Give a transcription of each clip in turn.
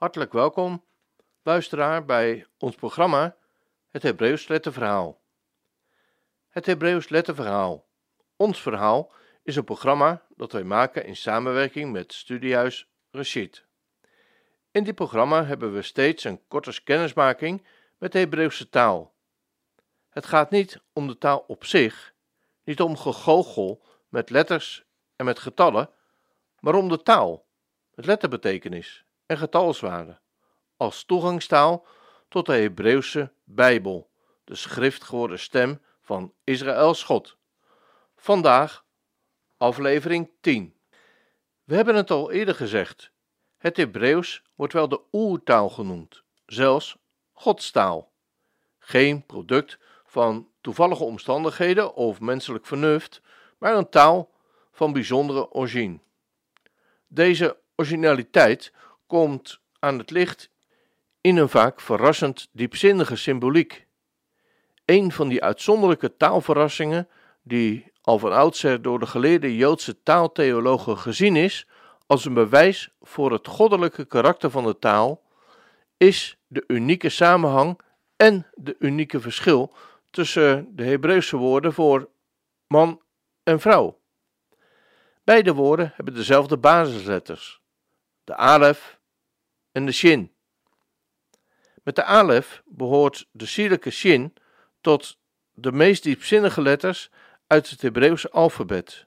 Hartelijk welkom, luisteraar, bij ons programma Het Hebreeuws Letterverhaal. Het Hebreeuws Letterverhaal, ons verhaal, is een programma dat wij maken in samenwerking met Studiehuis Rashid. In dit programma hebben we steeds een korte kennismaking met de Hebreeuwse taal. Het gaat niet om de taal op zich, niet om gegoochel met letters en met getallen, maar om de taal, met letterbetekenis en getalswaarde, als toegangstaal tot de Hebreeuwse Bijbel, de schrift geworden stem van Israëls God. Vandaag aflevering 10. We hebben het al eerder gezegd. Het Hebreeuws wordt wel de oertaal genoemd, zelfs Godstaal. Geen product van toevallige omstandigheden of menselijk vernuft, maar een taal van bijzondere origine. Deze originaliteit komt aan het licht in een vaak verrassend diepzinnige symboliek. Een van die uitzonderlijke taalverrassingen, die al van oudsher door de geleerde Joodse taaltheologen gezien is als een bewijs voor het goddelijke karakter van de taal, is de unieke samenhang en de unieke verschil tussen de Hebreeuwse woorden voor man en vrouw. Beide woorden hebben dezelfde basisletters, de alef en de shin. Met de alef behoort de sierlijke shin tot de meest diepzinnige letters uit het Hebreeuwse alfabet.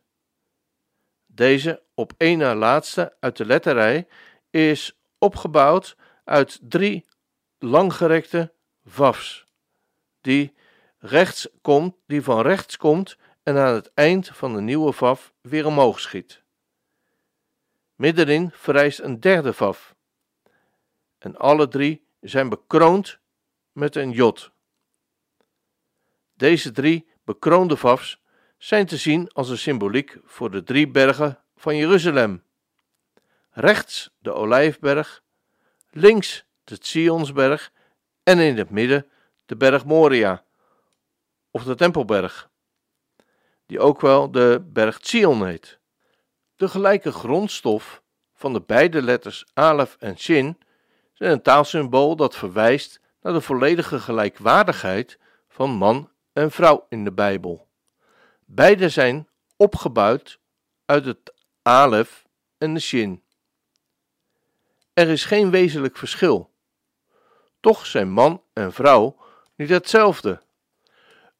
Deze op één na laatste uit de letterrij is opgebouwd uit drie langgerekte vafs, die, rechts komt, die van rechts komt en aan het eind van de nieuwe vaf weer omhoog schiet. Middenin verrijst een derde vaf. En alle drie zijn bekroond met een jot. Deze drie bekroonde vafs zijn te zien als een symboliek voor de drie bergen van Jeruzalem. Rechts de Olijfberg, links de Zionsberg en in het midden de berg Moria, of de Tempelberg, die ook wel de berg Zion heet. De gelijke grondstof van de beide letters alef en shin zijn een taalsymbool dat verwijst naar de volledige gelijkwaardigheid van man en vrouw in de Bijbel. Beide zijn opgebouwd uit het alef en de shin. Er is geen wezenlijk verschil. Toch zijn man en vrouw niet hetzelfde.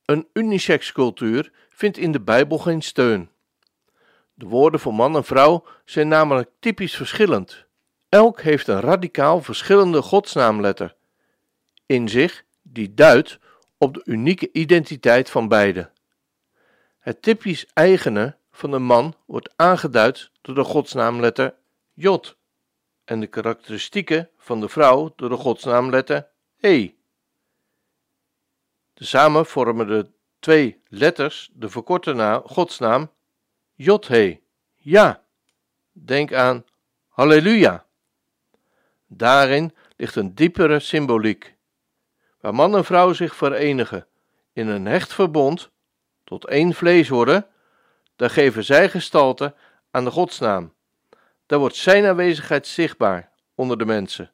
Een unisex cultuur vindt in de Bijbel geen steun. De woorden voor man en vrouw zijn namelijk typisch verschillend. Elk heeft een radicaal verschillende godsnaamletter in zich die duidt op de unieke identiteit van beide. Het typisch eigene van de man wordt aangeduid door de godsnaamletter J en de karakteristieken van de vrouw door de godsnaamletter E. Tezamen vormen de twee letters de verkorte naam, godsnaam Jodhe. Ja, denk aan Halleluja. Daarin ligt een diepere symboliek, waar man en vrouw zich verenigen in een hecht verbond, tot één vlees worden, daar geven zij gestalte aan de godsnaam. Daar wordt zijn aanwezigheid zichtbaar onder de mensen.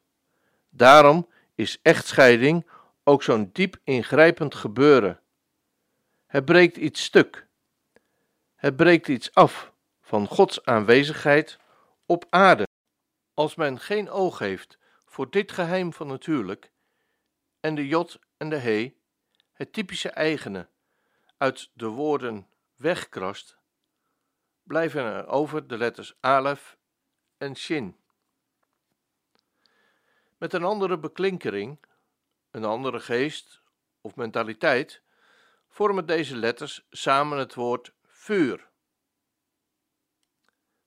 Daarom is echtscheiding ook zo'n diep ingrijpend gebeuren. Het breekt iets stuk. Het breekt iets af van Gods aanwezigheid op aarde. Als men geen oog heeft voor dit geheim van natuurlijk en de jot en de he, het typische eigene, uit de woorden wegkrast, blijven er over de letters alef en shin. Met een andere beklinkering, een andere geest of mentaliteit, vormen deze letters samen het woord vuur.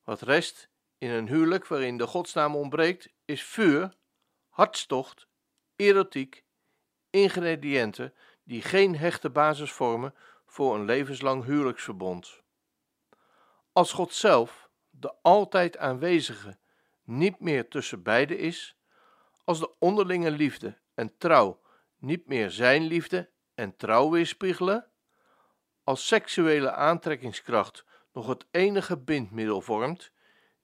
Wat rest in een huwelijk waarin de godsnaam ontbreekt, is vuur, hartstocht, erotiek, ingrediënten die geen hechte basis vormen voor een levenslang huwelijksverbond. Als God zelf, de altijd aanwezige, niet meer tussen beiden is, als de onderlinge liefde en trouw niet meer zijn liefde en trouw weerspiegelen, als seksuele aantrekkingskracht nog het enige bindmiddel vormt,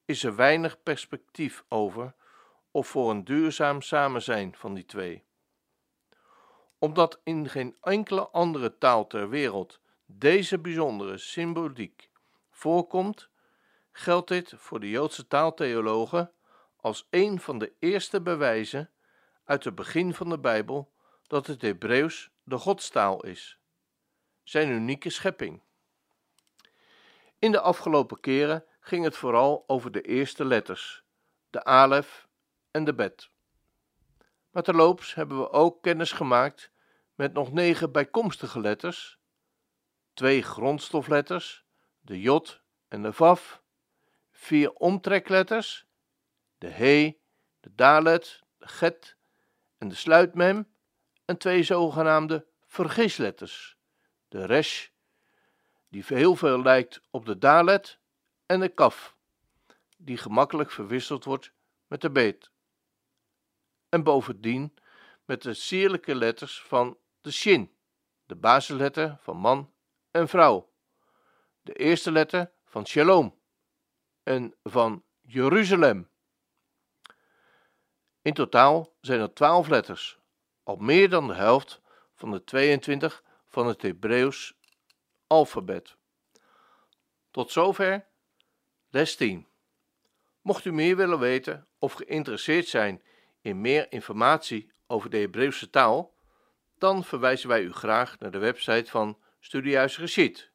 is er weinig perspectief over of voor een duurzaam samenzijn van die twee. Omdat in geen enkele andere taal ter wereld deze bijzondere symboliek voorkomt, geldt dit voor de Joodse taaltheologen als een van de eerste bewijzen uit het begin van de Bijbel dat het Hebreeuws de Godstaal is, zijn unieke schepping. In de afgelopen keren ging het vooral over de eerste letters, de alef en de bet. Maar terloops hebben we ook kennis gemaakt met nog negen bijkomstige letters, twee grondstofletters, de jot en de vaf, vier omtrekletters, de he, de dalet, de get en de sluitmem en twee zogenaamde vergisletters, de resh, die heel veel lijkt op de dalet, en de kaf, die gemakkelijk verwisseld wordt met de beet. En bovendien met de sierlijke letters van de shin, de basisletter van man en vrouw, de eerste letter van shalom en van Jeruzalem. In totaal zijn er twaalf letters, al meer dan de helft van de 22 van het Hebreeuws alfabet. Tot zover les 10. Mocht u meer willen weten of geïnteresseerd zijn in meer informatie over de Hebreeuwse taal, dan verwijzen wij u graag naar de website van Studiehuis Geschied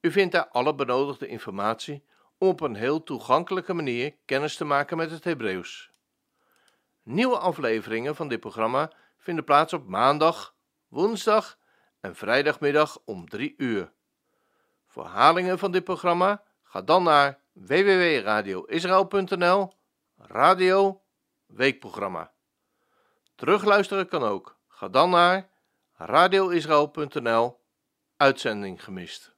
U vindt daar alle benodigde informatie om op een heel toegankelijke manier kennis te maken met het Hebreeuws. Nieuwe afleveringen van dit programma vinden plaats op maandag, woensdag en vrijdagmiddag om 3 uur. Voor herhalingen van dit programma ga dan naar www.radioisrael.nl Radio Weekprogramma. Terugluisteren kan ook. Ga dan naar radioisrael.nl Uitzending gemist.